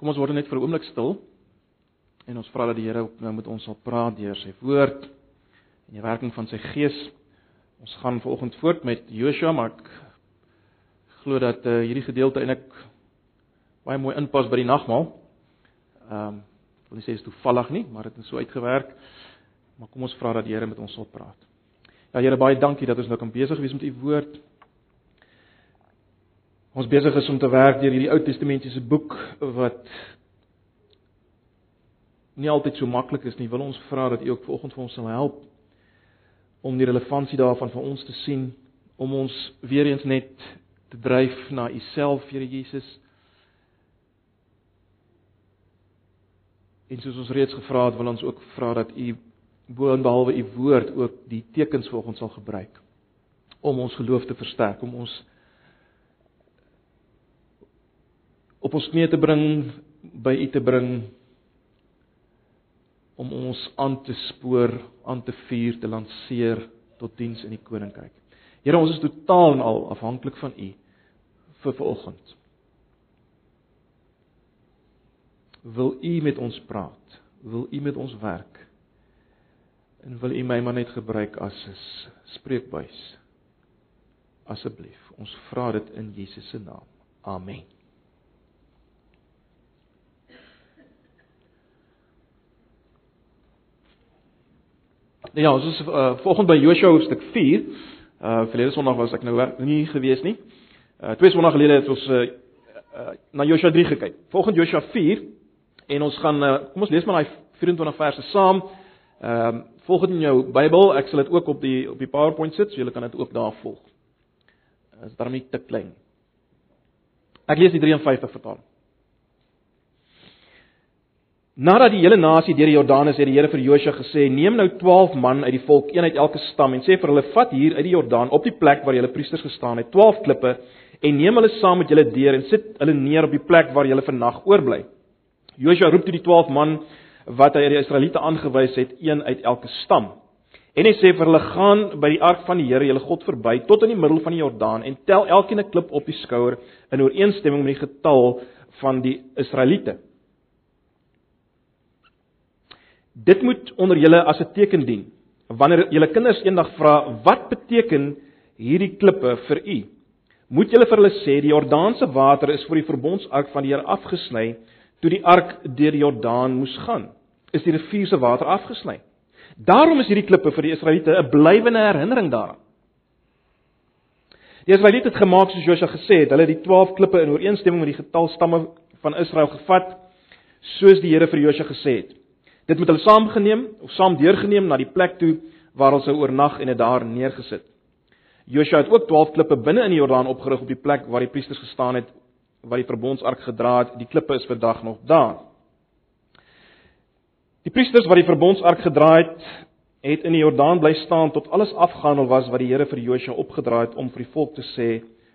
Kom ons word net vir 'n oomblik stil en ons vra dat die Here nou met ons sal praat deur sy woord en die werking van sy gees. Ons gaan vanoggend voort met Joshua, maar ek glo dat uh, hierdie gedeelte eintlik baie mooi inpas by die nagmaal. Ehm um, wil nie sê dit is toevallig nie, maar dit is so uitgewerk. Maar kom ons vra dat die Here met ons sal praat. Ja Here, baie dankie dat ons nou kan besig wees met u woord. Ons besig is om te werk deur hierdie Ou Testamentiese boek wat nie altyd so maklik is nie. Wil ons vra dat U ook vanoggend vir ons sal help om die relevantie daarvan vir ons te sien, om ons weer eens net te dryf na U self, Here Jesus. En soos ons reeds gevra het, wil ons ook vra dat U boonbehalwe U woord ook die tekens vir ons sal gebruik om ons geloof te versterk, om ons op ons knieë te bring, by U te bring om ons aan te spoor, aan te vuur, te lanceer tot diens in die koninkryk. Here, ons is totaal en al afhanklik van U vir vanoggend. Wil U met ons praat? Wil U met ons werk? En wil U my maar net gebruik as 'n spreekbuis? Asseblief, ons vra dit in Jesus se naam. Amen. Ja, ons is uh, volgens by Joshua hoofstuk 4. Uh verlede Sondag was ek nou nie gewees nie. Uh twee Sondae gelede het ons uh, uh na Joshua 3 gekyk. Volgens Joshua 4 en ons gaan uh, kom ons lees maar daai 24 verse saam. Ehm uh, volgens in jou Bybel, ek sal dit ook op die op die PowerPoint sit, so julle kan dit ook daar volg. Dit is daarmee te klein. Ek lees die 53 vertaling. Nadat die hele nasie deur die Jordaan is, het die Here vir Josua gesê: "Neem nou 12 man uit die volk, een uit elke stam en sê vir hulle: Vat hier uit die Jordaan op die plek waar julle priesters gestaan het, 12 klippe en neem hulle saam met julle deur en sit hulle neer op die plek waar julle vannag oorbly." Josua roep toe die 12 man wat hy die Israeliete aangewys het, een uit elke stam. En hy sê vir hulle: "Gaan by die ark van die Here, julle God verby tot in die middel van die Jordaan en tel elkeen 'n klip op die skouer in ooreenstemming met die getal van die Israeliete." Dit moet onder julle as 'n teken dien. Wanneer julle kinders eendag vra, "Wat beteken hierdie klippe vir u?" Moet julle vir hulle sê, "Die Jordaanse water is vir die verbondsark van die Here afgesny toe die ark deur die Jordaan moes gaan. Is die rivier se water afgesny. Daarom is hierdie klippe vir die Israeliete 'n blywende herinnering daaraan." Die Israeliete het gemaak soos Josua gesê het, hulle het die 12 klippe in ooreenstemming met die getal stamme van Israel gevat, soos die Here vir Josua gesê het. Dit moet hulle saamgeneem of saam deurgeneem na die plek toe waar hulle sou oornag en dit daar neergesit. Joshua het ook 12 klippe binne in die Jordaan opgerig op die plek waar die priesters gestaan het waar die verbondsark gedra het. Die klippe is vandag nog daar. Die priesters wat die verbondsark gedra het, het in die Jordaan bly staan tot alles afgehandel was wat die Here vir Joshua opgedra het om vir die volk te sê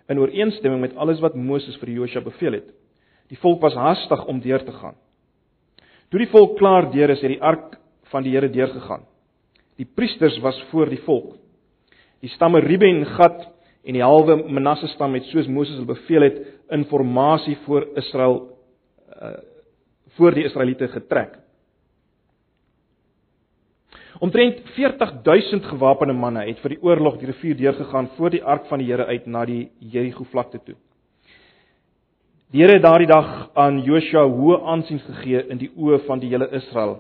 in ooreenstemming met alles wat Moses vir Joshua beveel het. Die volk was haastig om deur te gaan. Toe die volk klaar deur is, het die ark van die Here deurgegaan. Die priesters was voor die volk. Die stamme Ruben, Gad en die halwe Manasse stam het soos Moses hulle beveel het, informasie voor Israel uh voor die Israeliete getrek. Omtrent 40000 gewapende manne het vir die oorlog die rivier deurgegaan voor die ark van die Here uit na die Jerigo vlakte toe. Die Here het daardie dag aan Joshua hoë aansien gegee in die oë van die hele Israel.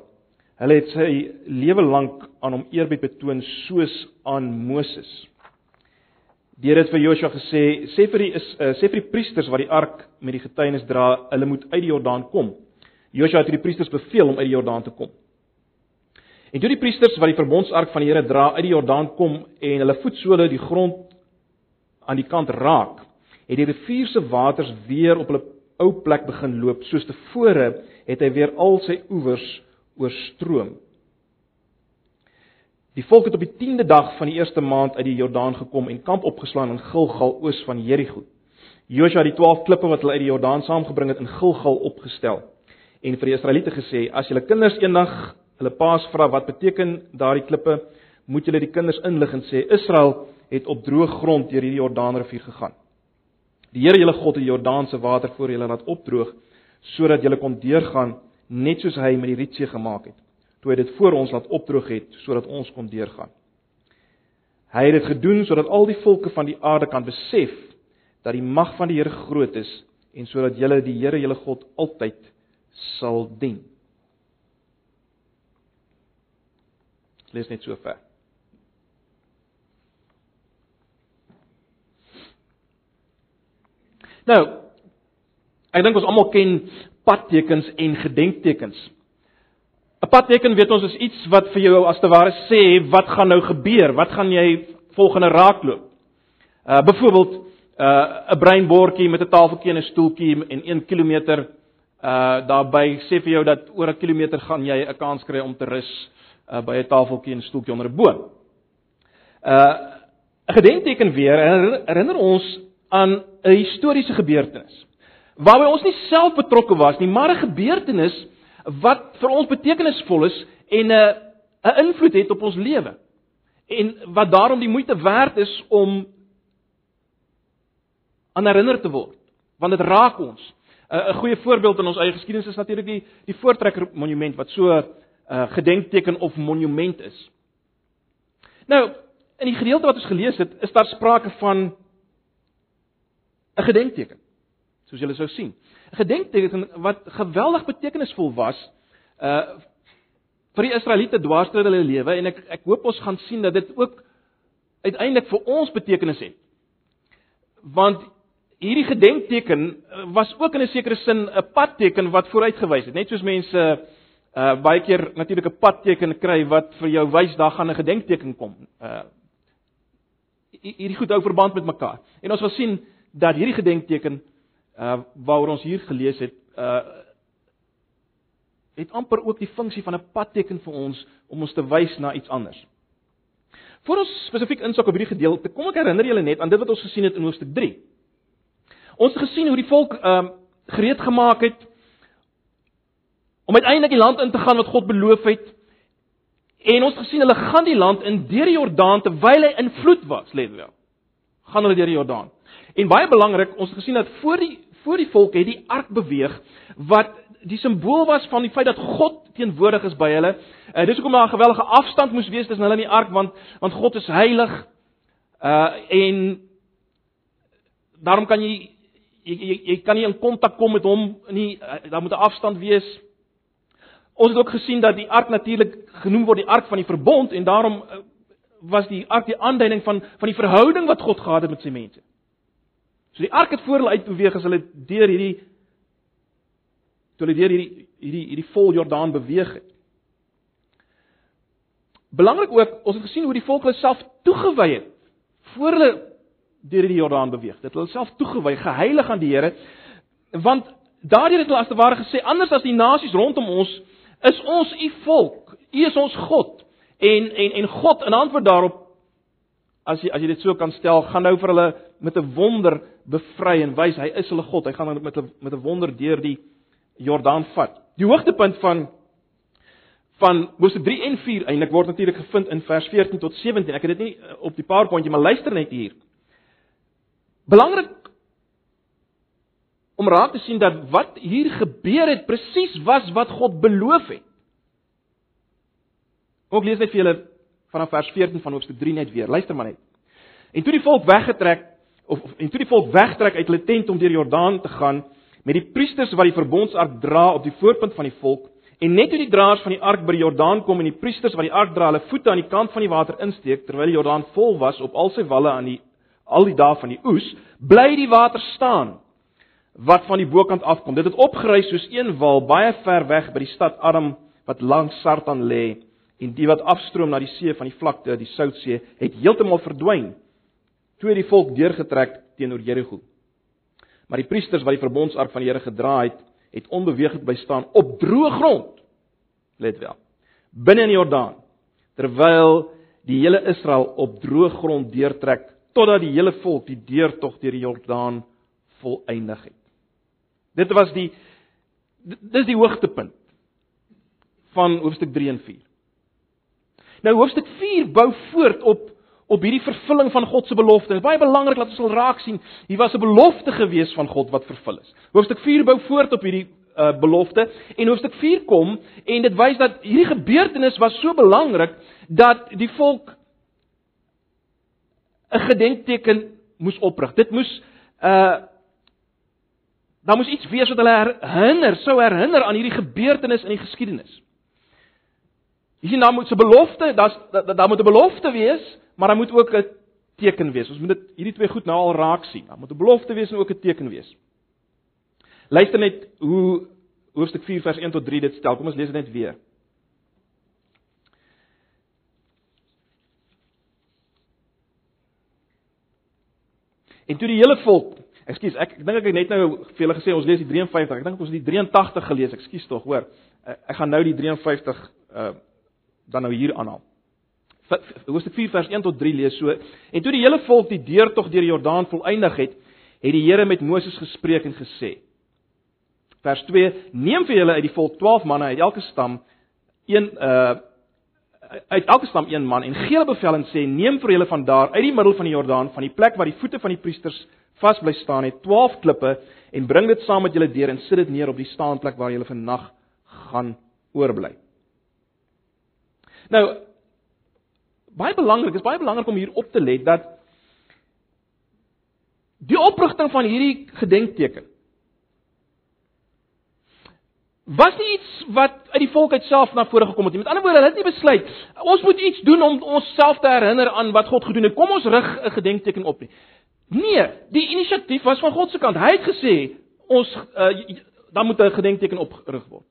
Hulle het sy lewe lank aan hom eerbied betoon soos aan Moses. Die Here het vir Joshua gesê: "Sê vir die is uh, sê vir die priesters wat die ark met die getuienis dra, hulle moet uit die Jordaan kom." Joshua het die priesters beveel om uit die Jordaan te kom. En toe die priesters wat die verbondsark van die Here dra uit die Jordaan kom en hulle voetsole die grond aan die kant raak, het die rivier se waters weer op hulle ou plek begin loop soos tevore het hy weer al sy oewers oorstroom. Die volk het op die 10de dag van die eerste maand uit die Jordaan gekom en kamp opgeslaan in Gilgal oos van Jerigo. Joshua het die 12 klippe wat hulle uit die Jordaan saamgebring het in Gilgal opgestel en vir die Israeliete gesê: "As julle kinders eendag hulle paas vra wat beteken daardie klippe, moet julle die kinders inlig en sê: Israel het op droë grond deur hierdie Jordaanrivier gegaan. Die Here julle God het die Jordaanse water voor julle laat opdroog sodat julle kon deurgaan net soos hy met die Rietsee gemaak het, toe hy dit voor ons laat opdroog het sodat ons kon deurgaan. Hy het dit gedoen sodat al die volke van die aarde kan besef dat die mag van die Here groot is en sodat julle die Here julle God altyd sal dien. Lees net so ver. Nou, ek dink ons almal ken padtekens en gedenktekens. 'n Padteken weet ons is iets wat vir jou as te ware sê wat gaan nou gebeur, wat gaan jy volgende raakloop. Uh byvoorbeeld uh 'n breinbordjie met 'n tafeltjie en 'n stoeltjie en 1 km uh daarby sê vir jou dat oor 'n kilometer gaan jy 'n kans kry om te rus uh by 'n tafeltjie en 'n stoeltjie onder 'n boom. Uh 'n gedenkteken weer herinner ons aan 'n historiese gebeurtenis waarby ons nie self betrokke was nie, maar 'n gebeurtenis wat vir ons betekenisvol is en 'n 'n invloed het op ons lewe. En wat daarom die moeite werd is om aan herinner te word, want dit raak ons. 'n 'n goeie voorbeeld in ons eie geskiedenis is natuurlik die die Voortrekker Monument wat so 'n uh, gedenkteken of monument is. Nou, in die gedeelte wat ons gelees het, is daar sprake van 'n gedenkteken, soos julle sou sien. 'n Gedenkteken wat geweldig betekenisvol was uh vir die Israeliete dwars deur hulle lewe en ek ek hoop ons gaan sien dat dit ook uiteindelik vir ons betekenis het. Want hierdie gedenkteken eh, was ook in 'n sekere sin 'n padteken wat vooruitgewys het. Net soos mense uh baie keer natuurlik 'n padteken kry wat vir jou wys daar gaan 'n gedenkteken kom. Uh hierdie goed hou verband met mekaar. En ons wil sien dat hierdie gedenkteken uh waaroor ons hier gelees het uh het amper ook die funksie van 'n padteken vir ons om ons te wys na iets anders. Voor ons spesifiek insak op hierdie gedeelte, kom ek herinner julle net aan dit wat ons gesien het in hoofstuk 3. Ons het gesien hoe die volk uh, gereed gemaak het om uiteindelik die land in te gaan wat God beloof het. En ons gesien hulle gaan die land in deur die Jordaan terwyl hy in vloed was, let wel. Gaan hulle deur die Jordaan. En baie belangrik, ons het gesien dat voor die voor die volk het die ark beweeg wat die simbool was van die feit dat God teenwoordig is by hulle. Uh, dis hoekom daar 'n gewellige afstand moes wees tussen hulle en die ark want want God is heilig. Uh en daarom kan jy jy jy, jy kan nie in kontak kom met hom nie. Eh, daar moet 'n afstand wees. Ons het ook gesien dat die ark natuurlik genoem word die ark van die verbond en daarom eh, was die ark die aanduiding van van die verhouding wat God gehad het met sy mense. So die ark het voor hulle uitbeweeg as hulle deur hierdie toe hulle deur hierdie hierdie hierdie vol Jordaan beweeg het. Belangrik ook, ons het gesien hoe die volk hulle self toegewy het voor hulle deur die Jordaan beweeg. Dit hulle self toegewy, geheilig aan die Here. Want daardeur het hulle as te ware gesê anders as die nasies rondom ons is ons u volk. U is ons God. En en en God in antwoord daarop as jy as jy dit so kan stel, gaan nou vir hulle met 'n wonder bevry en wys hy is hulle God. Hy gaan hulle met 'n met 'n wonder deur die Jordaan vat. Die hoogtepunt van van Moses 3 en 4 eintlik word natuurlik gevind in vers 14 tot 17. Ek het dit nie eh, op die PowerPoint, maar luister net hier. Belangrik om raak te sien dat wat hier gebeur het presies was wat God beloof het. Kom ek lees net vir julle vanaf vers 14 van Hoofstuk 3 net weer. Luister maar net. En toe die volk weggetrek of, of en toe die volk wegtrek uit hulle tent om deur Jordaan te gaan met die priesters wat die verbondsark dra op die voorpunt van die volk en net toe die draers van die ark by die Jordaan kom en die priesters wat die ark dra hulle voete aan die kant van die water insteek terwyl die Jordaan vol was op al sy walle aan die al die dae van die oes, bly die water staan wat van die bokant afkom. Dit het opgery soos een wal baie ver weg by die stad Adam wat langs Sartan lê en die wat afstroom na die see van die vlakte, die Soutsee, het heeltemal verdwyn toe die volk deurgetrek teenoor Jerigo. Maar die priesters wat die verbondsark van die Here gedra het, het onbeweeglik by staan op droë grond. Let wel. Binne in die Jordaan terwyl die hele Israel op droë grond deurtrek totdat die hele volk die deurtog deur die Jordaan volëindig het. Dit was die dis die hoogtepunt van hoofstuk 3 en 4. Nou hoofstuk 4 bou voort op op hierdie vervulling van God se belofte. Dit is baie belangrik dat ons sal raak sien, hier was 'n belofte gewees van God wat vervul is. Hoofstuk 4 bou voort op hierdie uh, belofte en hoofstuk 4 kom en dit wys dat hierdie gebeurtenis was so belangrik dat die volk 'n gedenkteken moes oprig. Dit moes uh daar moes iets wees wat hulle herinner, sou herinner aan hierdie gebeurtenis in die geskiedenis. Jy sien daar moet 'n belofte, daar's daar, daar moet 'n belofte wees, maar daar moet ook 'n teken wees. Ons moet dit hierdie twee goed nou al raak sien. Daar moet 'n belofte wees en ook 'n teken wees. Luister net hoe hoofstuk 4 vers 1 tot 3 dit stel. Kom ons lees dit net weer. En toe die hele volk, ekskuus, ek, ek dink ek het net nou vir julle gesê ons lees die 53. Ek dink ons het die 83 gelees, ekskuus tog, hoor. Ek gaan nou die 53 uh dan nou hier aanhaal. Hoofstuk 4 vers 1 tot 3 lees so: En toe die hele volk die deurtog deur die Jordaan volëindig het, het die Here met Moses gespreek en gesê: Vers 2: Neem vir julle uit die volk 12 manne uit elke stam een uh uit elke stam een man en gee hulle bevel en sê neem vir julle van daar uit die middel van die Jordaan van die plek waar die voete van die priesters vas bly staan het 12 klippe en bring dit saam met julle deur en sit dit neer op die staanplek waar julle vannag gaan oorbly. Nou baie belangrik, is baie belangrik om hier op te let dat die oprigting van hierdie gedenkteken was nie iets wat uit die volk uitself na vore gekom het nie. Met ander woorde, hulle het nie besluit ons moet iets doen om onsself te herinner aan wat God gedoen het. Kom ons rig 'n gedenkteken op nie. Nee, die inisiatief was van God se kant. Hy het gesê ons uh, dan moet 'n gedenkteken opgerig word.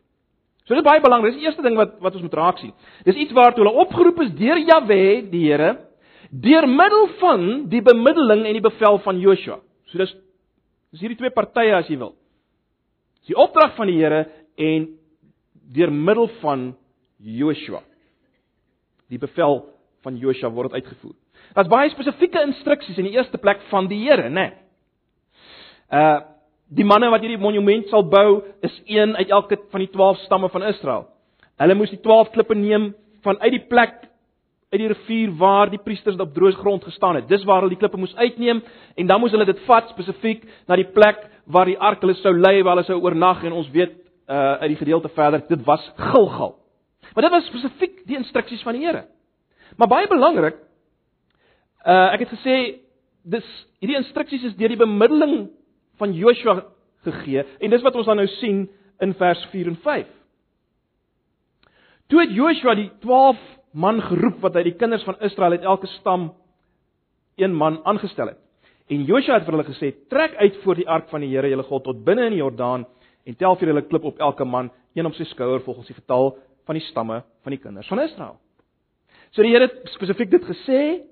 So dit is baie belangrik. Dis die eerste ding wat wat ons moet raak sien. Dis iets waartoe hulle opgeroep is deur Jahwe, die Here, deur middel van die bemiddeling en die bevel van Joshua. So dis dis hierdie twee partye as jy wil. Dis die opdrag van die Here en deur middel van Joshua. Die bevel van Joshua word uitgevoer. Daar's baie spesifieke instruksies in die eerste plek van die Here, né? Nee. Uh die manne wat hierdie monument sal bou, is een uit elke van die 12 stamme van Israel. Hulle moes die 12 klippe neem van uit die plek uit die rivier waar die priesters op droë grond gestaan het. Dis waar hulle die klippe moes uitneem en dan moes hulle dit vat spesifiek na die plek waar die ark hulle sou lê waar hulle sou oornag en ons weet uh uit die gedeelte verder, dit was Gilgal. Maar dit was spesifiek die instruksies van die Here. Maar baie belangrik, uh ek het gesê dis hierdie instruksies is deur die bemiddeling van Joshua gegee en dis wat ons dan nou sien in vers 4 en 5. Toe het Joshua die 12 man geroep wat uit die kinders van Israel uit elke stam een man aangestel het. En Joshua het vir hulle gesê: "Trek uit voor die ark van die Here, julle God, tot binne in die Jordaan en tel vir hulle klip op elke man een op sy skouer volgens die getal van die stamme van die kinders van Israel. So die Here het spesifiek dit gesê.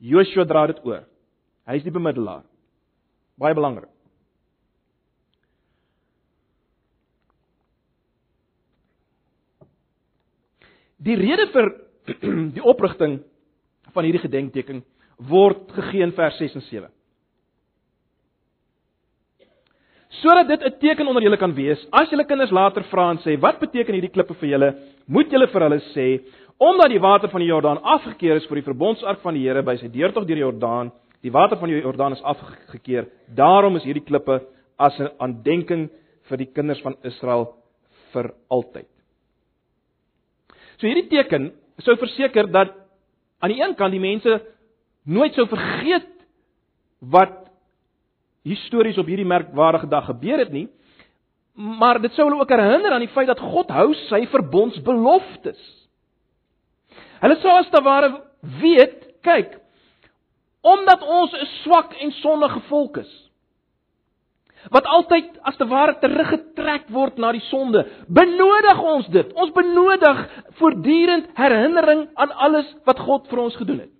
Joshua dra dit oor. Hy is die bemiddelaar. Baie belangrik. Die rede vir die oprigting van hierdie gedenkteken word gegee in vers 6 en 7. sodat dit 'n teken onder julle kan wees. As julle kinders later vra en sê, "Wat beteken hierdie klippe vir julle?" moet julle vir hulle sê, "Omdat die water van die Jordaan afgekeer is vir die verbondsark van die Here by sy deurtog deur die Jordaan, die water van die Jordaan is afgekeer. Daarom is hierdie klippe as 'n aandenking vir die kinders van Israel vir altyd." So hierdie teken sou verseker dat aan die een kant die mense nooit sou vergeet wat histories op hierdie merkwaardige dag gebeur het nie. Maar dit sou hulle ook herinner aan die feit dat God hou sy verbondsbeloftes. Hulle sou as te ware weet, kyk, omdat ons 'n swak en sondige volk is, wat altyd as te ware teruggetrek word na die sonde, benodig ons dit. Ons benodig voortdurend herinnering aan alles wat God vir ons gedoen het.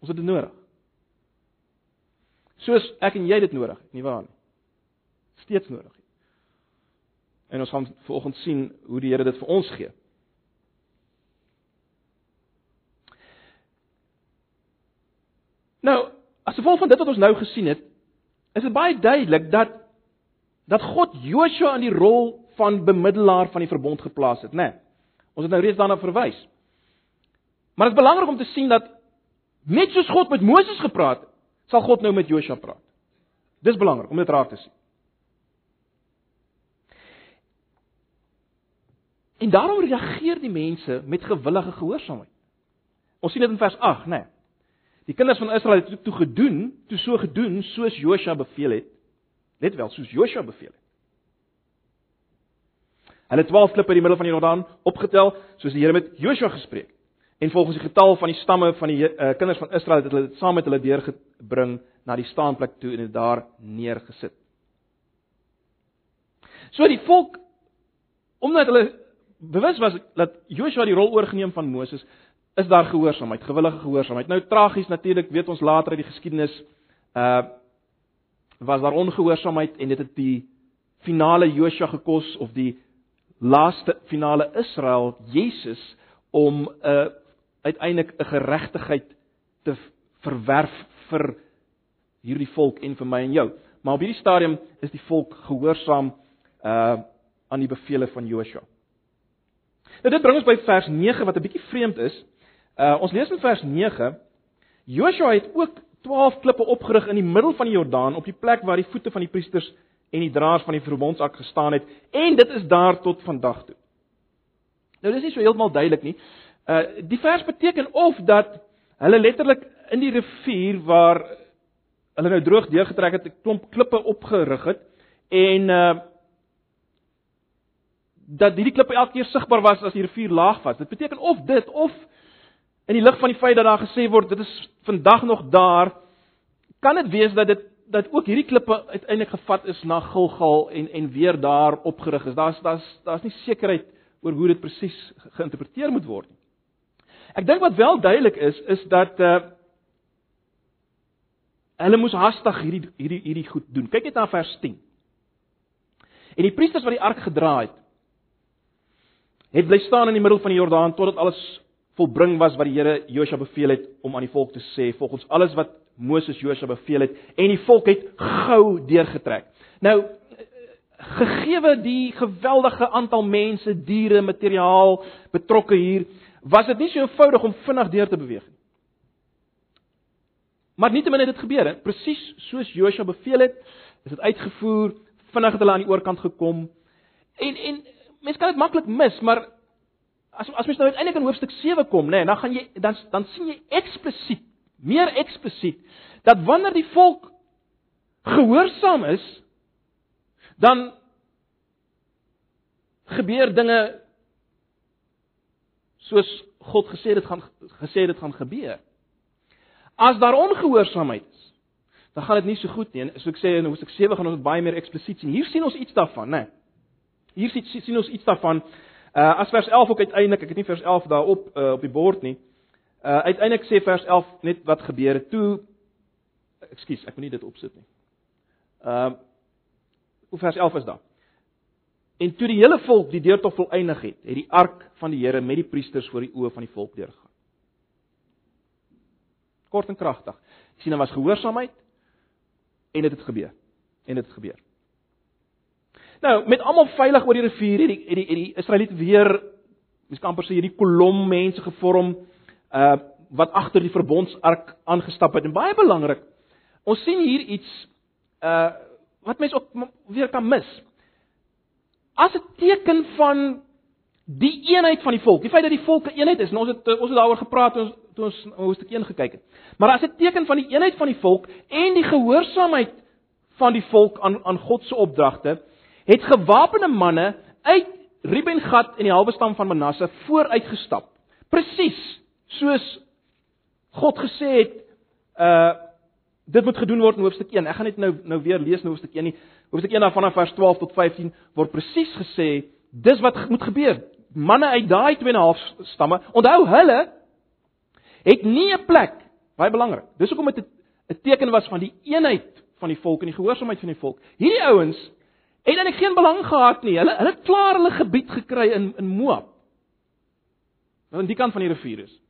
Ons het dit nodig soos ek en jy dit nodig het, nie waar nie? Steeds nodig. En ons gaan vanoggend sien hoe die Here dit vir ons gee. Nou, as gevolg van dit wat ons nou gesien het, is dit baie duidelik dat dat God Joshua in die rol van bemiddelaar van die verbond geplaas het, né? Nee, ons het nou reeds daarna verwys. Maar dit is belangrik om te sien dat net soos God met Moses gepraat het, sal God nou met Joshua praat. Dis belangrik om dit raak te sien. En daarom reageer die mense met gewillige gehoorsaamheid. Ons sien dit in vers 8, né? Nee. Die kinders van Israel het toe gedoen, toe so gedoen soos Josua beveel het. Let wel, soos Josua beveel het. Hulle 12 klippe in die middel van die Jordaan opgetel, soos die Here met Josua gespreek. En volgens die getal van die stamme van die uh, kinders van Israel het hulle dit saam met hulle deurgebring na die staanplek toe en dit daar neergesit. So die volk omdat hulle bewus was dat Joshua die rol oorgeneem van Moses, is daar gehoorsaamheid, gewillige gehoorsaamheid. Nou tragies natuurlik, weet ons later uit die geskiedenis, uh was daar ongehoorsaamheid en dit het die finale Joshua gekos of die laaste finale Israel, Jesus om 'n uh, uiteindelik 'n geregtigheid te verwerf vir hierdie volk en vir my en jou. Maar op hierdie stadium is die volk gehoorsaam uh aan die bevele van Joshua. Nou dit bring ons by vers 9 wat 'n bietjie vreemd is. Uh ons lees in vers 9 Joshua het ook 12 klippe opgerig in die middel van die Jordaan op die plek waar die voete van die priesters en die draers van die verbondsark gestaan het en dit is daar tot vandag toe. Nou dis nie so heeltemal duidelik nie. Uh die vers beteken of dat hulle letterlik in die rivier waar hulle nou droog deurgetrek het 'n klomp klippe opgerig het en uh dat hierdie klippe elke keer sigbaar was as die rivier laag was. Dit beteken of dit of in die lig van die feit dat daar gesê word dit is vandag nog daar, kan dit wees dat dit dat ook hierdie klippe uiteindelik gevat is na Gilgal en en weer daar opgerig is. Daar's daar's daar's nie sekerheid oor hoe dit presies geïnterpreteer moet word nie. Ek dink wat wel duidelik is is dat uh hulle moes haastig hierdie hierdie hierdie goed doen. Kyk net na vers 10. En die priesters wat die ark gedra het, het bly staan in die middel van die Jordaan totdat alles volbring was wat die Here Josua beveel het om aan die volk te sê volgens alles wat Moses Josua beveel het en die volk het gou deurgetrek. Nou gegeewe die geweldige aantal mense, diere, materiaal betrokke hier, was dit nie so eenvoudig om vinnig deur te beweeg nie. Maar nietemin het dit gebeur, presies soos Josua beveel het, is dit uitgevoer, vinnig het hulle aan die oorkant gekom. En en mense kan dit maklik mis, maar as as mens nou uiteindelik in hoofstuk 7 kom, nê, nee, dan gaan jy dan dan sien jy eksplisiet, meer eksplisiet dat wanneer die volk gehoorsaam is, dan gebeur dinge soos God gesê dit gaan gesê dit gaan gebeur. As daar ongehoorsaamheid is, dan gaan dit nie so goed nie. So ek sê in Hoofstuk 7 gaan ons baie meer eksplisiet sien. Hier sien ons iets daarvan, né? Hier sien sien ons iets daarvan. Uh as vers 11 ook uiteindelik, ek het nie vers 11 daarop uh, op die bord nie. Uh uiteindelik sê vers 11 net wat gebeur het toe Ekskuus, ek moet nie dit opsit nie. Ehm uh, hoe vers 11 is daar? En toe die hele volk die deurtog volëindig het, het die ark van die Here met die priesters voor die oë van die volk deurgegaan. Kort en kragtig. Jy sien, daar was gehoorsaamheid en dit het, het gebeur. En dit het gebeur. Nou, met almal veilig oor die rivier het die het die, die Israeliete weer mens kan amper sê hierdie kolom mense gevorm uh wat agter die verbondsark aangestap het en baie belangrik. Ons sien hier iets uh wat mense ook weer kan mis. As 'n teken van die eenheid van die volk, die feit dat die volk 'n eenheid is, en ons het ons het daaroor gepraat toe ons toe ons hoofstuk 1 gekyk het. Maar as 'n teken van die eenheid van die volk en die gehoorsaamheid van die volk aan aan God se opdragte, het gewapende manne uit Rubengat en die halwe stam van Manasse vooruitgestap. Presies soos God gesê het, uh dit moet gedoen word in hoofstuk 1. Ek gaan net nou nou weer lees in hoofstuk 1 nie. Hoofstuk 1 dan vanaf vers 12 tot 15 word presies gesê dis wat moet gebeur. Manne uit daai 2 en 'n half stamme, onthou hulle het nie 'n plek, baie belangrik. Dis hoekom dit 'n teken was van die eenheid van die volk en die gehoorsaamheid van die volk. Hierdie ouens het eintlik geen belang gehad nie. Hulle hulle het klaar hulle gebied gekry in in Moab. Nou aan die kant van die rivier is.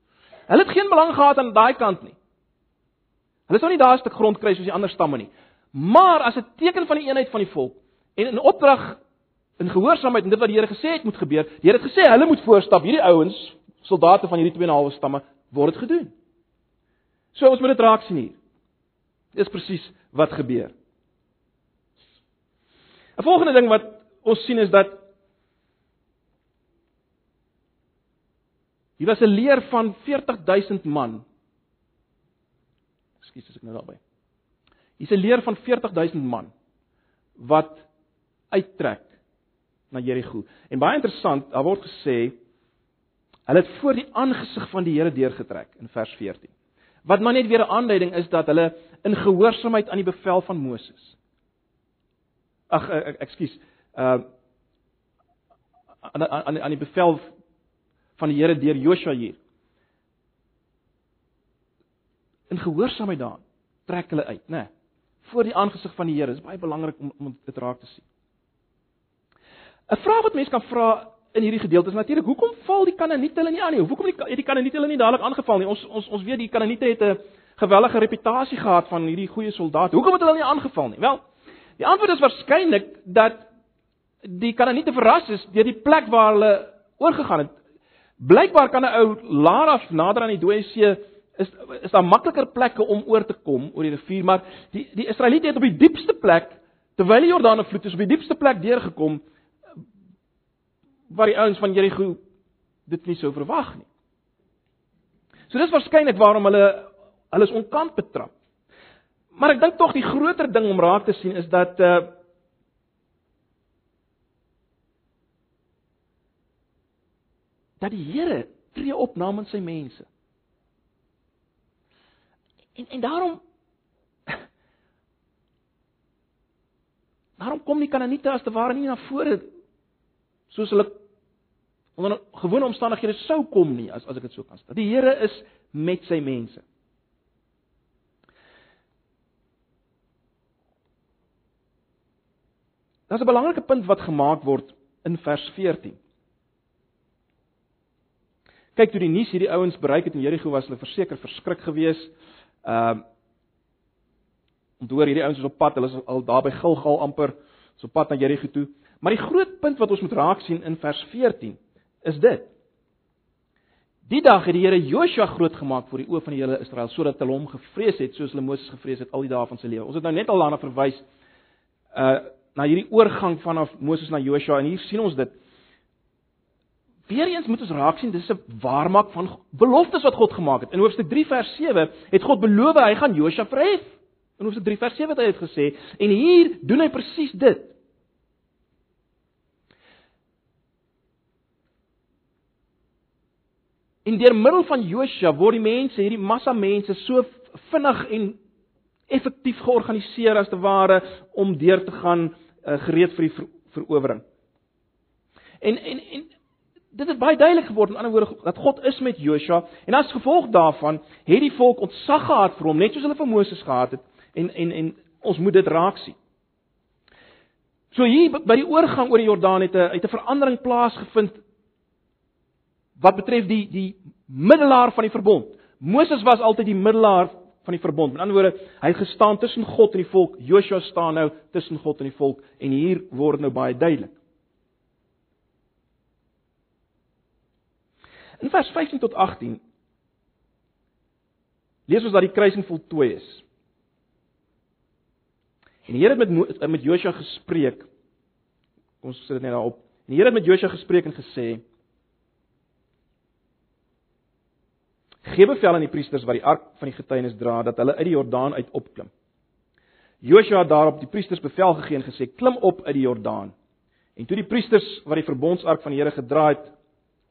Hulle het geen belang gehad aan daai kant nie. Hulle sou nie daar 'n stuk grond kry soos die ander stamme nie. Maar as 'n teken van die eenheid van die volk en in opdrag in gehoorsaamheid en dit wat die Here gesê het moet gebeur, die Here het gesê hulle moet voorstap, hierdie ouens, soldate van hierdie 2 en 'n halwe stamme, word dit gedoen. So ons moet dit raak sien hier. Dis presies wat gebeur. 'n Volgende ding wat ons sien is dat Hier was 'n leer van 40000 man. Ekskuus as ek nou daarby. Hier's 'n leer van 40000 man wat uittrek na Jerigo. En baie interessant, daar word gesê hulle het voor die aangesig van die Here deurgetrek in vers 14. Wat maar net weer 'n aanduiding is dat hulle in gehoorsaamheid aan die bevel van Moses. Ag ekskuus, uh aan aan aan die bevel van die Here deur Joshua hier. In gehoorsaamheid daaraan trek hulle uit, né? Nee, voor die aangesig van die Here. Dit is baie belangrik om om dit raak te sien. 'n Vraag wat mense kan vra in hierdie gedeelte is natuurlik, hoekom val die Kanaaniete hulle nie aan nie? Hoekom het die, die Kanaaniete hulle nie dadelik aangeval nie? Ons ons ons weet die Kanaaniete het 'n gewellige reputasie gehad van hierdie goeie soldate. Hoekom het hulle nie aangeval nie? Wel, die antwoord is waarskynlik dat die Kanaaniete verras is deur die plek waar hulle oorgegaan het. Blykbaar kan 'n ou laer af nader aan die dooie see is is daar makliker plekke om oor te kom oor die rivier, maar die die Israeliete het op die diepste plek terwyl die Jordaanvloed is op die diepste plek deurgekom waar die ouens van Jerigo dit nie sou verwag nie. So dis waarskynlik waarom hulle hulle is onkant betrap. Maar ek dink tog die groter ding om raak te sien is dat uh dat die Here tree op namens sy mense. En en daarom Daarom kom die Kanaaniete as te ware nie na vore soos hulle onder gewone omstandighede sou kom nie as as ek dit so kan stel. Die Here is met sy mense. Daar's 'n belangrike punt wat gemaak word in vers 14. Kyk toe die nuus hierdie ouens bereik het in Jerigo was hulle verseker verskrik geweest. Ehm uh, om te hoor hierdie ouens is op pad, hulle is al daar by Gilgal amper, so pad na Jerigo toe. Maar die groot punt wat ons moet raak sien in vers 14 is dit. Die dag het die Here Joshua groot gemaak voor die oë van die hele Israel sodat hulle hom gevrees het soos hulle Moses gevrees het al die dae van sy lewe. Ons het nou net al daarna verwys uh na hierdie oorgang vanaf Moses na Joshua en hier sien ons dit. Weereens moet ons raak sien dis 'n waarmaak van beloftes wat God gemaak het. In Hoofstuk 3 vers 7 het God beloof hy gaan Joshua verhef. In Hoofstuk 3 vers 7 het hy dit gesê en hier doen hy presies dit. In deur middel van Joshua word die mense, hierdie massa mense so vinnig en effektief georganiseer as te ware om deur te gaan uh, gereed vir die ver, verowering. En en en dit het baie duidelik geword in ander woorde dat God is met Joshua en as gevolg daarvan het die volk ontzag gehad vir hom net soos hulle vir Moses gehad het en en en ons moet dit raak sien. So hier by die oorgang oor die Jordaan het 'n het 'n verandering plaasgevind wat betref die die middelaar van die verbond. Moses was altyd die middelaar van die verbond. Met ander woorde, hy het gestaan tussen God en die volk. Joshua staan nou tussen God en die volk en hier word nou baie duidelik. In vers 15 tot 18 lees ons dat die kruising voltooi is. En die Here het met met Joshua gespreek. Ons sit dit net daarop. Die Here het met Joshua gespreek en gesê: Gee bevel aan die priesters wat die ark van die getuienis dra dat hulle uit die Jordaan uit opklim. Joshua het daarop die priesters bevel gegee en gesê: "Klim op uit die Jordaan." En toe die priesters wat die verbondsark van die Here gedra het,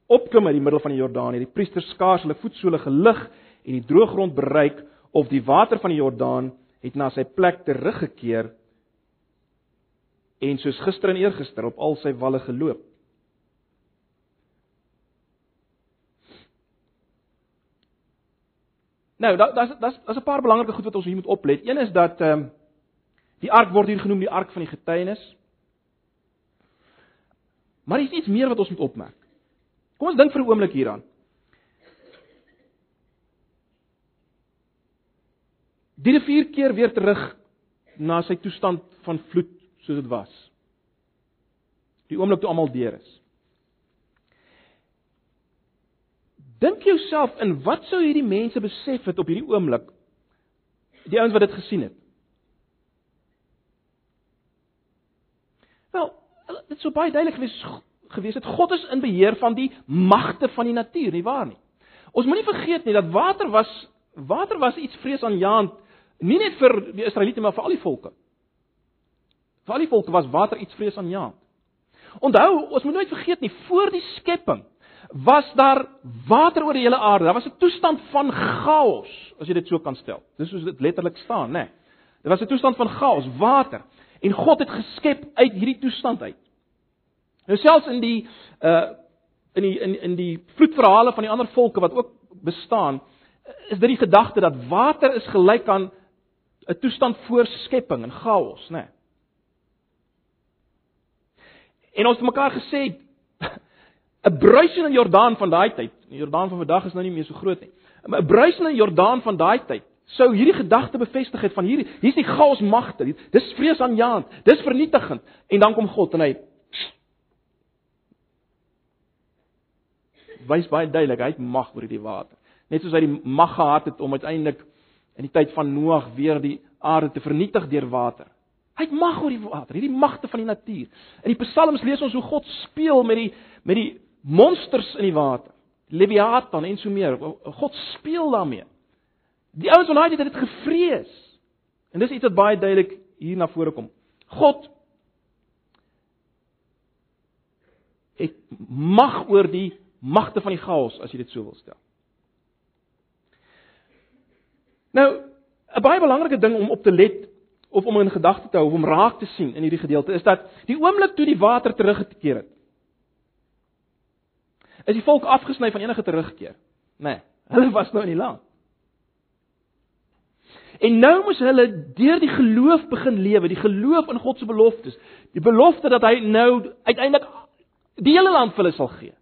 opklim uit die middel van die Jordaan, het die priesters skaars hulle voetsole gelig en die droë grond bereik of die water van die Jordaan het na sy plek teruggekeer en soos gister en eergister op al sy walle geloop. Nou, daar's daar's daar's 'n paar belangrike goed wat ons hier moet oplet. Een is dat ehm um, die ark word hier genoem die ark van die getuienis. Maar is iets meer wat ons moet opmerk. Kom ons dink vir 'n oomblik hieraan. Die rivier keer weer terug na sy toestand van vloed soos dit was. Die oomblik toe almal deur is. Dink jouself in wat sou hierdie mense besef het op hierdie oomblik? Die ouens wat dit gesien het. Wel, dit sou baie duidelik gewees gewees het. God is in beheer van die magte van die natuur, nie waar nie? Ons moenie vergeet nie dat water was water was iets vreesaanjaend nie net vir die Israeliete maar vir al die volke. Vir al die volke was water iets vreesaanjaend. Onthou, ons moet nooit vergeet nie, voor die skepping was daar water oor die hele aarde. Daar was 'n toestand van chaos, as jy dit so kan stel. Dis soos dit letterlik staan, né? Nee. Dit was 'n toestand van chaos, water. En God het geskep uit hierdie toestand uit. Nou selfs in die uh in die in in die vloedverhale van die ander volke wat ook bestaan, is dit die gedagte dat water is gelyk aan 'n toestand voor skepping en chaos, né? Nee. En ons het mekaar gesê 'n bruisende Jordaan van daai tyd. Die Jordaan van vandag is nou nie meer so groot nie. 'n Bruisende Jordaan van daai tyd sou hierdie gedagte bevestig het van hierdie hier's die chaos magte. Dis vreesaanjaend. Dis vernietigend. En dan kom God en hy wys baie duidelik hy het mag oor die water. Net soos hy die mag gehad het om uiteindelik in die tyd van Noag weer die aarde te vernietig deur water. Hy het mag oor die water, hierdie magte van die natuur. In die Psalms lees ons hoe God speel met die met die monsters in die water. Leviathan en so meer. God speel daarmee. Die ouens van daai tyd het dit gevrees. En dis iets wat baie duidelik hier na vore kom. God het mag oor die magte van die chaos as jy dit so wil stel. Nou, 'n baie belangrike ding om op te let of om in gedagte te hou of om raak te sien in hierdie gedeelte is dat die oomblik toe die water teruggekeer het, is die volk afgesny van enige terugkeer. Nee, hulle was nou in die land. En nou moes hulle deur die geloof begin lewe, die geloof in God se beloftes, die belofte dat hy nou uiteindelik die hele land vir hulle sal gee.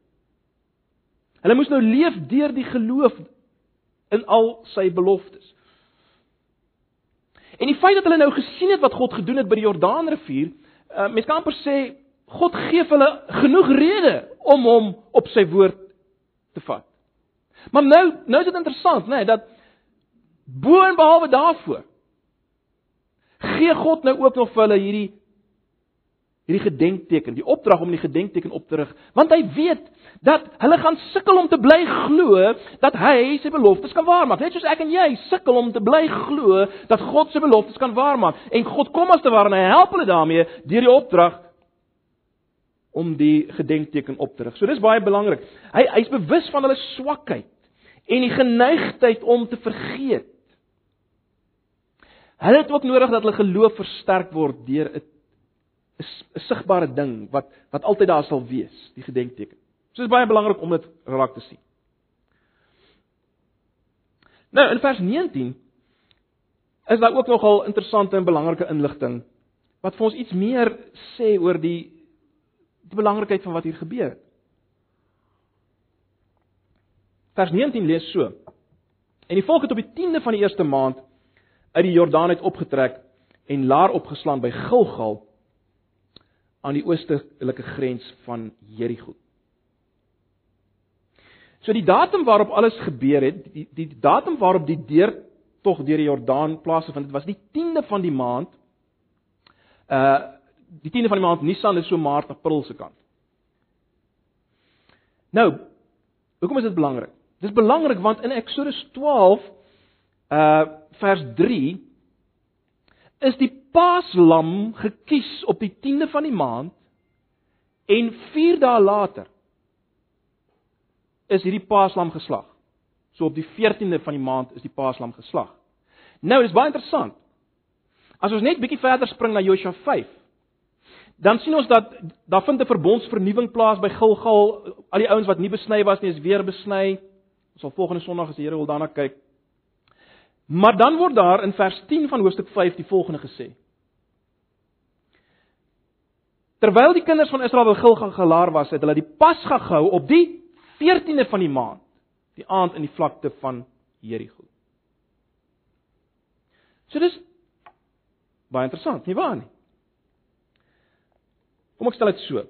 Hulle moes nou leef deur die geloof in al sy beloftes. En die feit dat hulle nou gesien het wat God gedoen het by die Jordaanrivier, uh, mens kan amper sê God gee hulle genoeg rede om hom op sy woord te vat. Maar nou, nou is dit interessant, né, nee, dat bo en behalwe daarvoor gee God nou ook nog vir hulle hierdie hierdie gedenkteken, die opdrag om die gedenkteken op te rig, want hy weet dat hulle gaan sukkel om te bly glo dat hy sy beloftes kan waarmaak. Net soos ek en jy sukkel om te bly glo dat God sy beloftes kan waarmaak en God kom as te ware en hy help hulle daarmee deur die opdrag om die gedenkteken op te rig. So dis baie belangrik. Hy hy's bewus van hulle swakheid en die geneigtheid om te vergeet. Hulle het ook nodig dat hulle geloof versterk word deur 'n 'n sigbare ding wat wat altyd daar sal wees, die gedenkteken. So dis baie belangrik om dit raak te sien. Nou in vers 19 is daar ook nogal interessante en belangrike inligting wat vir ons iets meer sê oor die die belangrikheid van wat hier gebeur. Vers 19 lees so: En die volk het op die 10de van die eerste maand uit die Jordaan uit opgetrek en laar opgeslaan by Gilgal aan die oostelike grens van Jerigo. So die datum waarop alles gebeur het, die die datum waarop die deur tog deur die Jordaan plaasgevind het, was die 10de van die maand. Uh die 10de van die maand Nisan is so Maart April se kant. Nou, hoekom is dit belangrik? Dit is belangrik want in Eksodus 12 uh vers 3 is die Paaslam gekies op die 10de van die maand en 4 dae later is hierdie Paaslam geslag. So op die 14de van die maand is die Paaslam geslag. Nou, dis baie interessant. As ons net bietjie verder spring na Josua dan sien ons dat daar vind 'n verbondsvernuwing plaas by Gilgal. Al die ouens wat nie besny was nie, is weer besny. Ons sal volgende Sondag as die Here wil daarna kyk. Maar dan word daar in vers 10 van hoofstuk 5 die volgende gesê. Terwyl die kinders van Israel by Gilgal gelaar was, het hulle die Pasga gehou op die 14de van die maand, die aand in die vlakte van Jerigo. So dis baie interessant, nie waar nie? Kom ek stel dit so.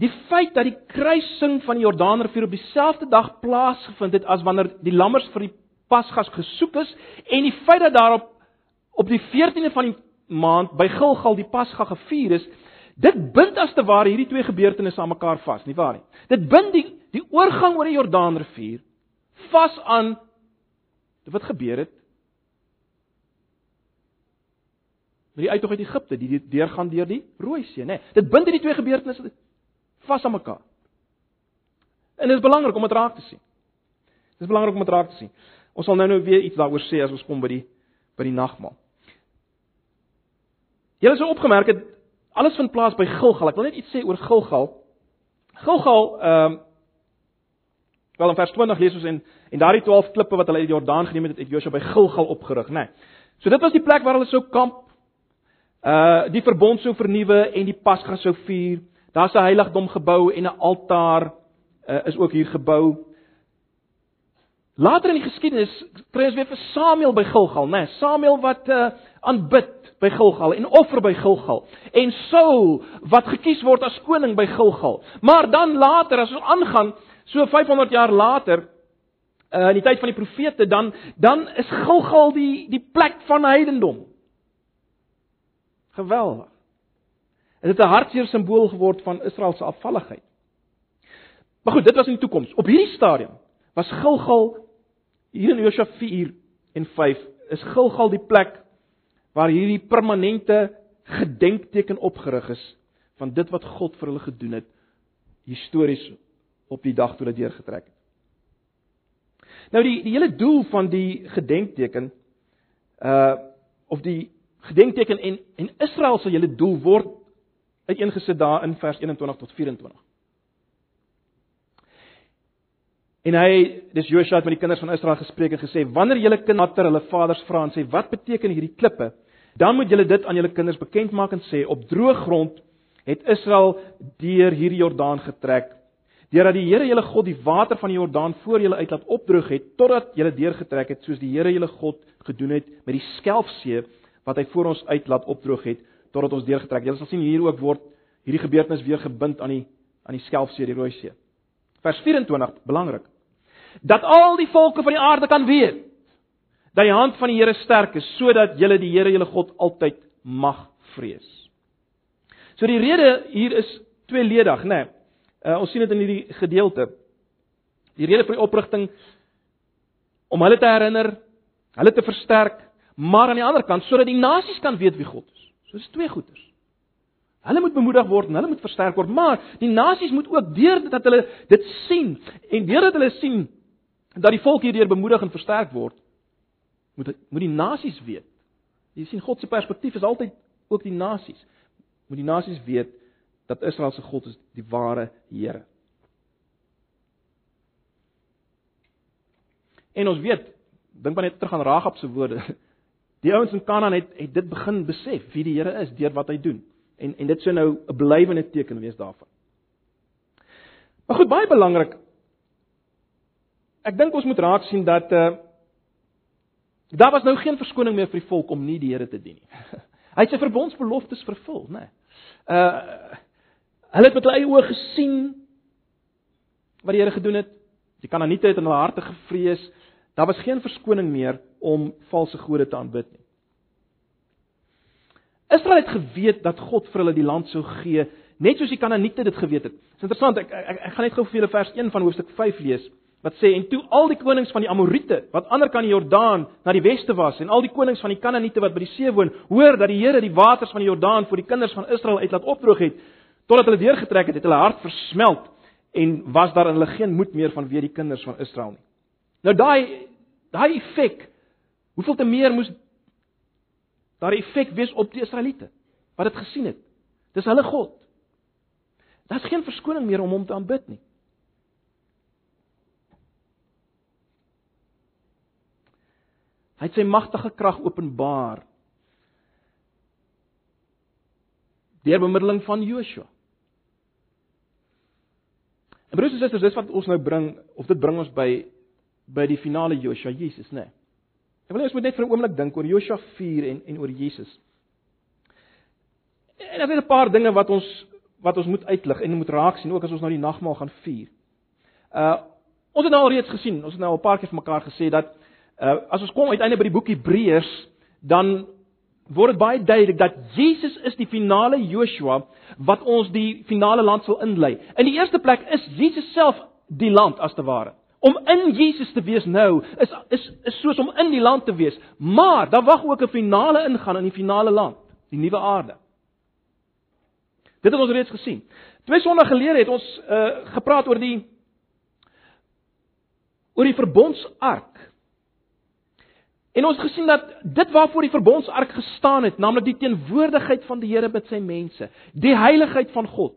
Die feit dat die kruising van die Jordaanrivier op dieselfde dag plaasgevind het as wanneer die lammers vir die Pasgas gesoek is en die feit dat daarop op die 14de van die maand by Gilgal die Pasga gevier is, Dit bind as te ware hierdie twee gebeurtenisse aan mekaar vas, nie waar nie? Dit bind die die oorgang oor die Jordaanrivier vas aan wat gebeur het met die uittog uit Egipte, die deurgaan deur die Rooi See, nê. Nee, dit bind hierdie twee gebeurtenisse vas aan mekaar. En dit is belangrik om dit raak te sien. Dit is belangrik om dit raak te sien. Ons sal nou nou weer iets daaroor sê as ons kom by die by die nagmaal. Julle sou opgemerk het alles vind plaas by Gilgal. Ek wil net iets sê oor Gilgal. Gilgal ehm um, wel in vers 20 lees ons en en daardie 12 klippe wat hulle uit die Jordaan geneem het, het Josua by Gilgal opgerig, né? Nee. So dit was die plek waar hulle sou kamp. Uh die verbond sou vernuwe en die Pasga sou vier. Daar's 'n heiligdom gebou en 'n altaar uh, is ook hier gebou. Later in die geskiedenis kry ons weer vir Samuel by Gilgal, né? Nee, Samuel wat uh, aanbid by Gilgal en offer by Gilgal en Saul wat gekies word as koning by Gilgal. Maar dan later as ons aangaan, so 500 jaar later, uh, in die tyd van die profete, dan dan is Gilgal die die plek van heidendom. Geweldig. Dit het 'n hartseer simbool geword van Israel se afvalligheid. Maar goed, dit was in die toekoms. Op hierdie stadium was Gilgal hier in Josua 4 en 5 is Gilgal die plek waar hierdie permanente gedenkteken opgerig is van dit wat God vir hulle gedoen het histories op die dag toe dit deurgetrek het. Nou die die hele doel van die gedenkteken uh of die gedenkteken en en Israel se hele doel word uiteengesit daar in vers 21 tot 24. En hy, dis Josua het met die kinders van Israel gespreek en gesê: "Wanneer julle kinders hulle vaders vra en sê: "Wat beteken hierdie klippe?" dan moet julle dit aan julle kinders bekend maak en sê: "Op droë grond het Israel deur hierdie Jordaan getrek, deurdat die Here julle God die water van die Jordaan voor julle uit laat opdroog het totdat julle deurgetrek het, soos die Here julle God gedoen het met die Skelfsee wat hy voor ons uit laat opdroog het totdat ons deurgetrek het." Julle sal sien hier ook word hierdie gebeurtenis weer gebind aan die aan die Skelfsee, die Rooi See. Vers 24, belangrik dat al die volke van die aarde kan weet dat die hand van die Here sterk is sodat julle die Here julle God altyd mag vrees. So die rede hier is tweeledig, né? Nee. Uh, ons sien dit in hierdie gedeelte. Die rede vir die oprigting om hulle te herinner, hulle te versterk, maar aan die ander kant sodat die nasies kan weet wie God is. So dis twee goeders. Hulle moet bemoedig word en hulle moet versterk word, maar die nasies moet ook deur dat hulle dit sien en deurdat hulle sien dat die volk hierdeur bemoedig en versterk word, moet moet die nasies weet. Jy sien God se perspektief is altyd ook die nasies. Moet die nasies weet dat Israel se God is die ware Here. En ons weet, dink maar net terug aan Ragab se woorde. Die ouens in Kanaan het het dit begin besef wie die Here is deur wat hy doen. En en dit sou nou 'n blywende teken wees daarvan. Maar goed, baie belangrik ek dink ons moet raak sien dat uh daar was nou geen verskoning meer vir die volk om nie die Here te dien nie. Hy het sy verbondsbeloftes vervul, né? Nee. Uh hulle het met hulle eie oë gesien wat die Here gedoen het. Jy kan aan nie tyd in hulle harte gevrees. Daar was geen verskoning meer om valse gode te aanbid nie. Israel het geweet dat God vir hulle die land sou gee, net soos die Kanaaniete dit geweet het. Dit is interessant, ek ek, ek gaan net gou vir julle vers 1 van hoofstuk 5 lees wat sê en toe al die konings van die Amorite wat ander kan die Jordaan na die weste was en al die konings van die Kanaaniete wat by die see woon hoor dat die Here die waters van die Jordaan vir die kinders van Israel uit laat opdroog het totdat hulle deurgetrek het het hulle hart versmelt en was daar in hulle geen moed meer van weer die kinders van Israel nie nou daai daai effek hoeveel te meer moes daar effek wees op die Israeliete wat dit gesien het dis hulle God daar's geen verskoning meer om hom te aanbid nie Hy het sy magtige krag openbaar deur bemiddeling van Joshua. En broers en susters, dis wat ons nou bring of dit bring ons by by die finale Joshua Jesus, né? Nee. Ek wil net net vir 'n oomblik dink oor Joshua 4 en en oor Jesus. En daar is 'n paar dinge wat ons wat ons moet uitlig en moet raak sien ook as ons nou die nagmaal gaan vier. Uh ons het nou al reeds gesien, ons het nou al 'n paar keer vir mekaar gesê dat Uh as ons kom uiteindelik by die boek Hebreërs, dan word dit baie duidelik dat Jesus is die finale Joshua wat ons die finale land sal inlei. In die eerste plek is Jesus self die land as te ware. Om in Jesus te wees nou is is is soos om in die land te wees, maar daar wag ook 'n finale ingaan in die finale land, die nuwe aarde. Dit het ons reeds gesien. Twee sondae gelede het ons uh gepraat oor die oor die verbondsark. En ons gesien dat dit waarvoor die verbondsark gestaan het, naamlik die teenwoordigheid van die Here met sy mense, die heiligheid van God,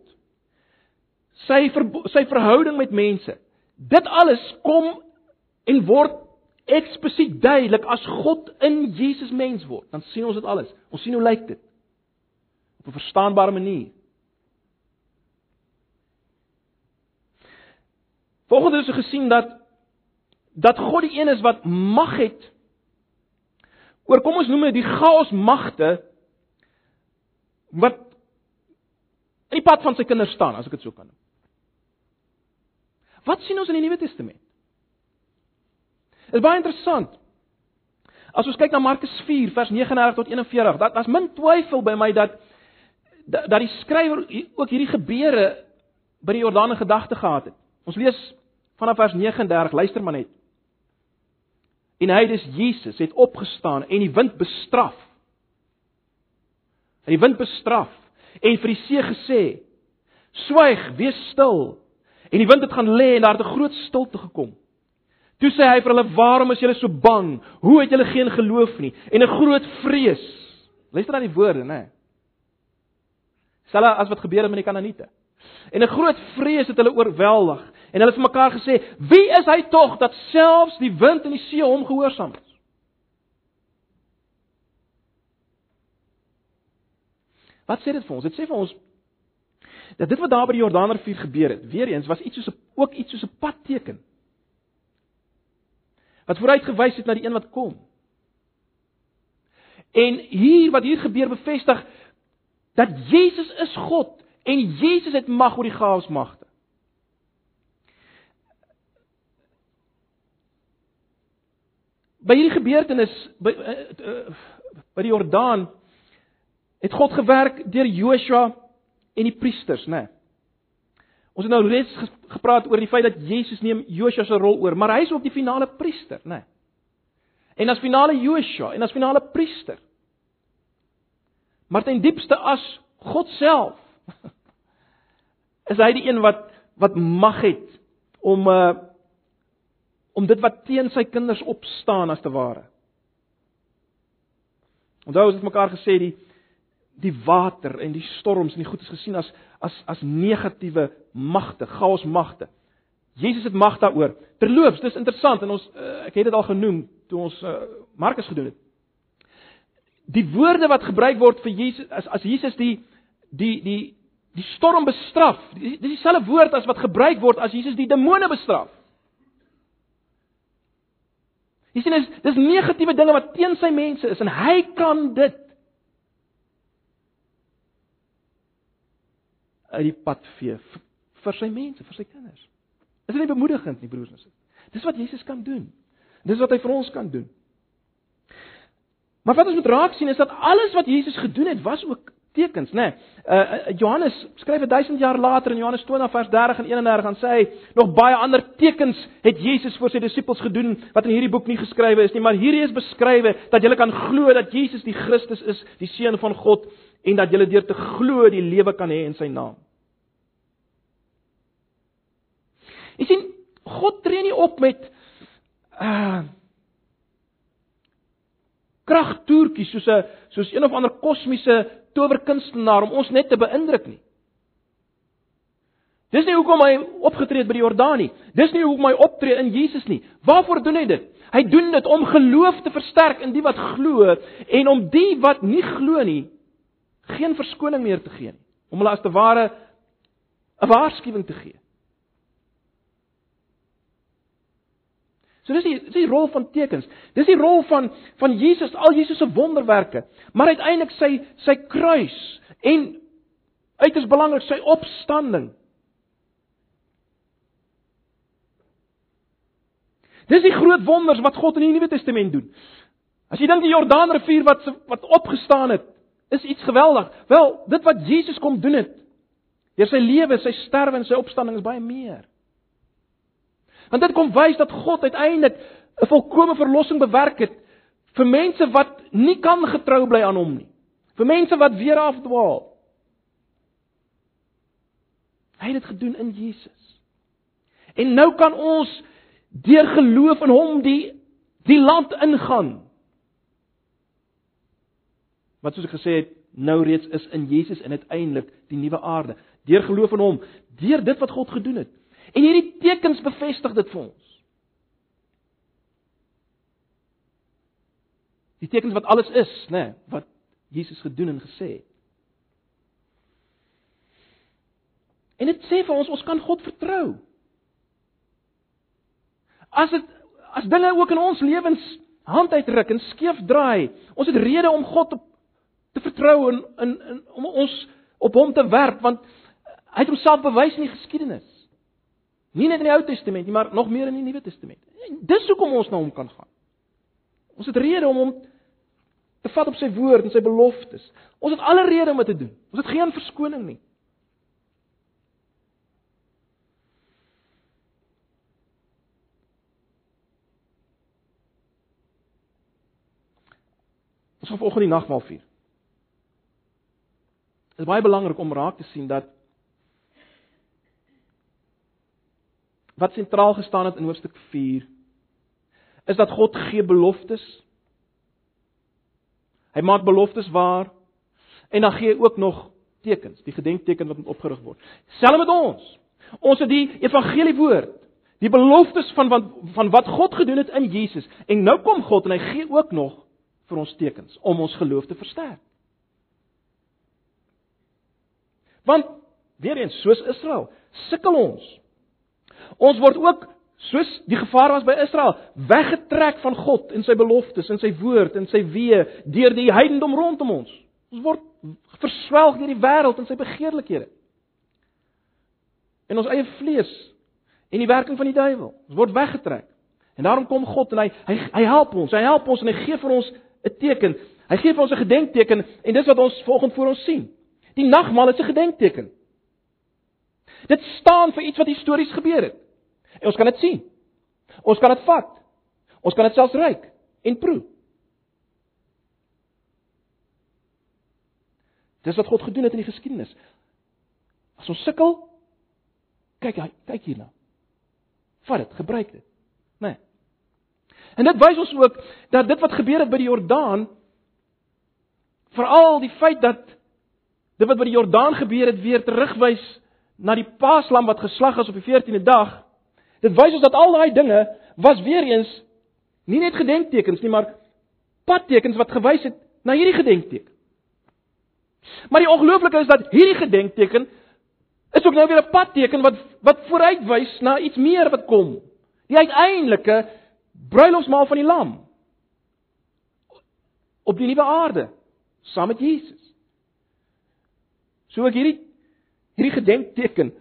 sy ver, sy verhouding met mense, Dit alles kom en word eksplisiet duidelik as God in Jesus mens word. Dan sien ons dit alles. Ons sien hoe lyk dit op 'n verstaanbare manier. Volgens ons gesien dat dat God die een is wat mag het oor kom ons noem dit die chaos magte wat in die pad van sy kinders staan as ek dit so kan noem. Wat sien ons in die Nuwe Testament? Dit is baie interessant. As ons kyk na Markus 4 vers 39 tot 41, dat daar's min twyfel by my dat dat, dat die skrywer ook hierdie gebeure by die Jordaan in gedagte gehad het. Ons lees vanaf vers 39, luister maar net. En hy dis Jesus het opgestaan en die wind bestraf. Hy die wind bestraf en vir die see gesê: "Swyg, wees stil." En die wind het gaan lê en daar het 'n groot stilte gekom. Toe sê hy vir hulle: "Waarom is julle so bang? Hoe het julle geen geloof nie?" En 'n groot vrees. Luister na die woorde, né? Selfs as wat gebeur het met die Kanaaniete. En 'n groot vrees het hulle oorweldig en hulle het vir mekaar gesê: "Wie is hy tog dat selfs die wind en die see hom gehoorsaam is?" Wat sê dit vir ons? Dit sê vir ons dat dit wat daar by die Jordaanrivier gebeur het, weer eens was iets soos 'n ook iets soos 'n padteken. Wat vooruit gewys het na die een wat kom. En hier wat hier gebeur bevestig dat Jesus is God en Jesus het mag oor die chaosmagte. By hierdie gebeurtenis by uh, by die Jordaan het God gewerk deur Joshua en die priesters, né? Nee. Ons het nou reeds gepraat oor die feit dat Jesus neem Joshua se rol oor, maar hy is ook die finale priester, né? Nee. En as finale Joshua en as finale priester. Maar ten diepste as God self is hy die een wat wat mag het om uh om dit wat teen sy kinders opstaan as te ware. Onthou ons het mekaar gesê die die water en die storms en die goed is gesien as as as negatiewe magte, chaosmagte. Jesus het mag daaroor. Terloops, dis interessant en ons uh, ek het dit al genoem toe ons uh, Markus gedoen het. Die woorde wat gebruik word vir Jesus as as Jesus die die die die storm bestraf. Dis dieselfde woord as wat gebruik word as Jesus die demone bestraf. Jy sien dis dis negatiewe dinge wat teen sy mense is en hy kan dit uit die pad vee vir sy mense, vir sy kinders. Is dit nie bemoedigend nie, broers en susters? Dis wat Jesus kan doen. Dis wat hy vir ons kan doen. Maar wat ons moet raak sien is dat alles wat Jesus gedoen het, was ook tekens, né? Nee. Uh Johannes skryf 1000 jaar later in Johannes 20 vers 30 en 31 dan sê hy nog baie ander tekens het Jesus vir sy disippels gedoen wat in hierdie boek nie geskrywe is nie, maar hierdie is beskrywe dat julle kan glo dat Jesus die Christus is, die seun van God en dat julle deur te glo die lewe kan hê in sy naam. Jy sien, God tree nie op met uh kragtoertjies soos 'n soos een of ander kosmiese towerkunstenaar om ons net te beïndruk nie. Dis nie hoekom hy opgetree het by die Jordaan nie. Dis nie hoekom hy optree in Jesus nie. Waarvoor doen hy dit? Hy doen dit om geloof te versterk in die wat glo en om die wat nie glo nie geen verskoning meer te gee nie, om hulle as te ware 'n waarskuwing te gee. So dis die dis die rol van tekens. Dis die rol van van Jesus, al Jesus se wonderwerke, maar uiteindelik sy sy kruis en uiters belangrik sy opstanding. Dis die groot wonders wat God in die Nuwe Testament doen. As jy dink die Jordaanrivier wat wat opgestaan het, is iets geweldig. Wel, dit wat Jesus kom doen het, deur sy lewe, sy sterwe en sy opstanding is baie meer. Want dit kom wys dat God uiteindelik 'n volkomme verlossing bewerk het vir mense wat nie kan getrou bly aan hom nie. Vir mense wat weer afdwaal. Hy het dit gedoen in Jesus. En nou kan ons deur geloof in hom die die land ingaan. Wat soos ek gesê het, nou reeds is in Jesus en uiteindelik die nuwe aarde. Deur geloof in hom, deur dit wat God gedoen het. En hierdie tekens bevestig dit vir ons. Die tekens wat alles is, nê, nee, wat Jesus gedoen en gesê het. En dit sê vir ons ons kan God vertrou. As dit as dinge ook in ons lewens hand uitruk en skeef draai, ons het rede om God op te vertrou en in, in om ons op hom te werp want hy het homself bewys in die geskiedenis. Nie net in die Ou Testament nie, maar nog meer in die Nuwe Testament. Dis hoekom ons na hom kan gaan. Ons het rede om hom te vat op sy woord en sy beloftes. Ons het alle rede om dit te doen. Ons het geen verskoning nie. Ons gaan vanoggend die nagmaal vier. Dit is baie belangrik om raak te sien dat wat sentraal gestaan het in hoofstuk 4 is dat God gee beloftes Hy maak beloftes waar en dan gee hy ook nog tekens, die gedenkteken wat moet opgerig word. Selfs met ons. Ons het die evangelie woord, die beloftes van van van wat God gedoen het in Jesus en nou kom God en hy gee ook nog vir ons tekens om ons geloof te versterk. Want weer eens soos Israel, sukkel ons. Ons word ook Soos die gevaar was by Israel, weggetrek van God en sy beloftes en sy woord en sy weë deur die heidendom rondom ons. Ons word verswelg deur die wêreld en sy begeerlikhede. En ons eie vlees en die werking van die duiwel. Ons word weggetrek. En daarom kom God en hy hy hy help ons. Hy help ons en hy gee vir ons 'n teken. Hy gee vir ons 'n gedenkteken en dis wat ons volgens voor ons sien. Die nagmaal is 'n gedenkteken. Dit staan vir iets wat histories gebeur het. En ons kan dit sien. Ons kan dit vat. Ons kan dit selfs ruik en proe. Dis wat God gedoen het in die geskiedenis. As ons sukkel, kyk hy, kyk hierna. Vat dit, gebruik dit. Né? Nee. En dit wys ons ook dat dit wat gebeur het by die Jordaan veral die feit dat dit wat by die Jordaan gebeur het weer terugwys na die Paaslam wat geslag is op die 14de dag Dit wys ons dat al daai dinge was weer eens nie net gedenktekens nie, maar padtekens wat gewys het na hierdie gedenkteken. Maar die ongelooflike is dat hierdie gedenkteken is ook nou weer 'n padteken wat wat vooruitwys na iets meer wat kom. Die uiteindelike bruilofsmaal van die lam op die nuwe aarde saam met Jesus. So ek hierdie hierdie gedenkteken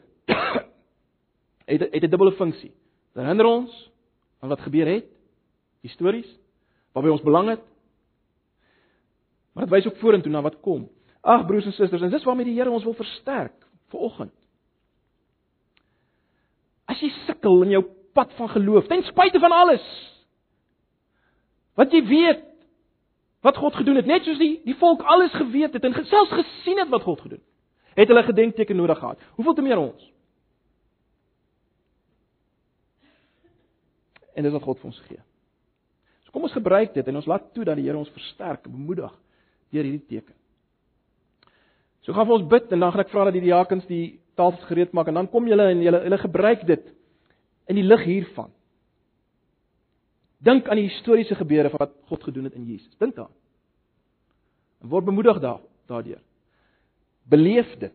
het het 'n dubbele funksie. Dit herinner ons aan wat gebeur het, histories, waarby ons belang het. Maar dit wys ook vorentoe na wat kom. Ag broers en susters, en dis waarmee die Here ons wil versterk vir oggend. As jy sukkel in jou pad van geloof, ten spyte van alles wat jy weet wat God gedoen het, net soos die die volk alles geweet het en selfs gesien het wat God gedoen het, het hulle gedenkteken nodig gehad. Hoeveel te meer ons? en dis wat God vir ons gee. So kom ons gebruik dit en ons laat toe dat die Here ons versterk en bemoedig deur hierdie teken. So gaan ons bid en dan gaan ek vra dat die diakens die tafels gereed maak en dan kom julle en julle hulle gebruik dit in die lig hiervan. Dink aan die historiese gebeure wat God gedoen het in Jesus. Dink daaraan. En word bemoedig daar daardeur. Beleef dit.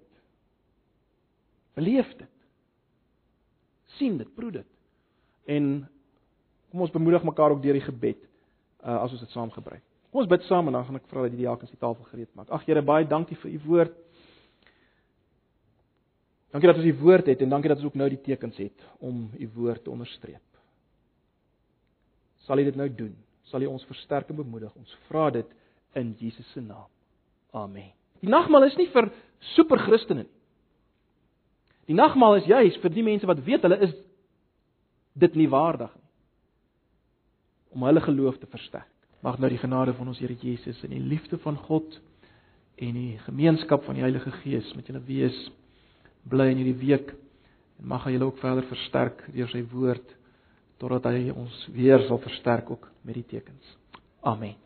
Beleef dit. sien dit, proe dit. En Kom ons bemoedig mekaar ook deur die gebed uh, as ons dit saam gebruik. Kom ons bid saam en dan gaan ek vra dat die diakens die tafel gereed maak. Ag Here, baie dankie vir u woord. Dankie dat ons u woord het en dankie dat ons ook nou die tekens het om u woord te onderstreep. Sal u dit nou doen sal hy ons versterk en bemoedig. Ons vra dit in Jesus se naam. Amen. Die nagmaal is nie vir superchristene nie. Die nagmaal is juis vir die mense wat weet hulle is dit nie waardig nie. Om hulle geloof te versterk. Mag nou die genade van ons Here Jesus en die liefde van God en die gemeenskap van die Heilige Gees met julle wees bly in hierdie week en mag hy julle ook verder versterk deur sy woord totdat hy ons weer sal versterk ook met die tekens. Amen.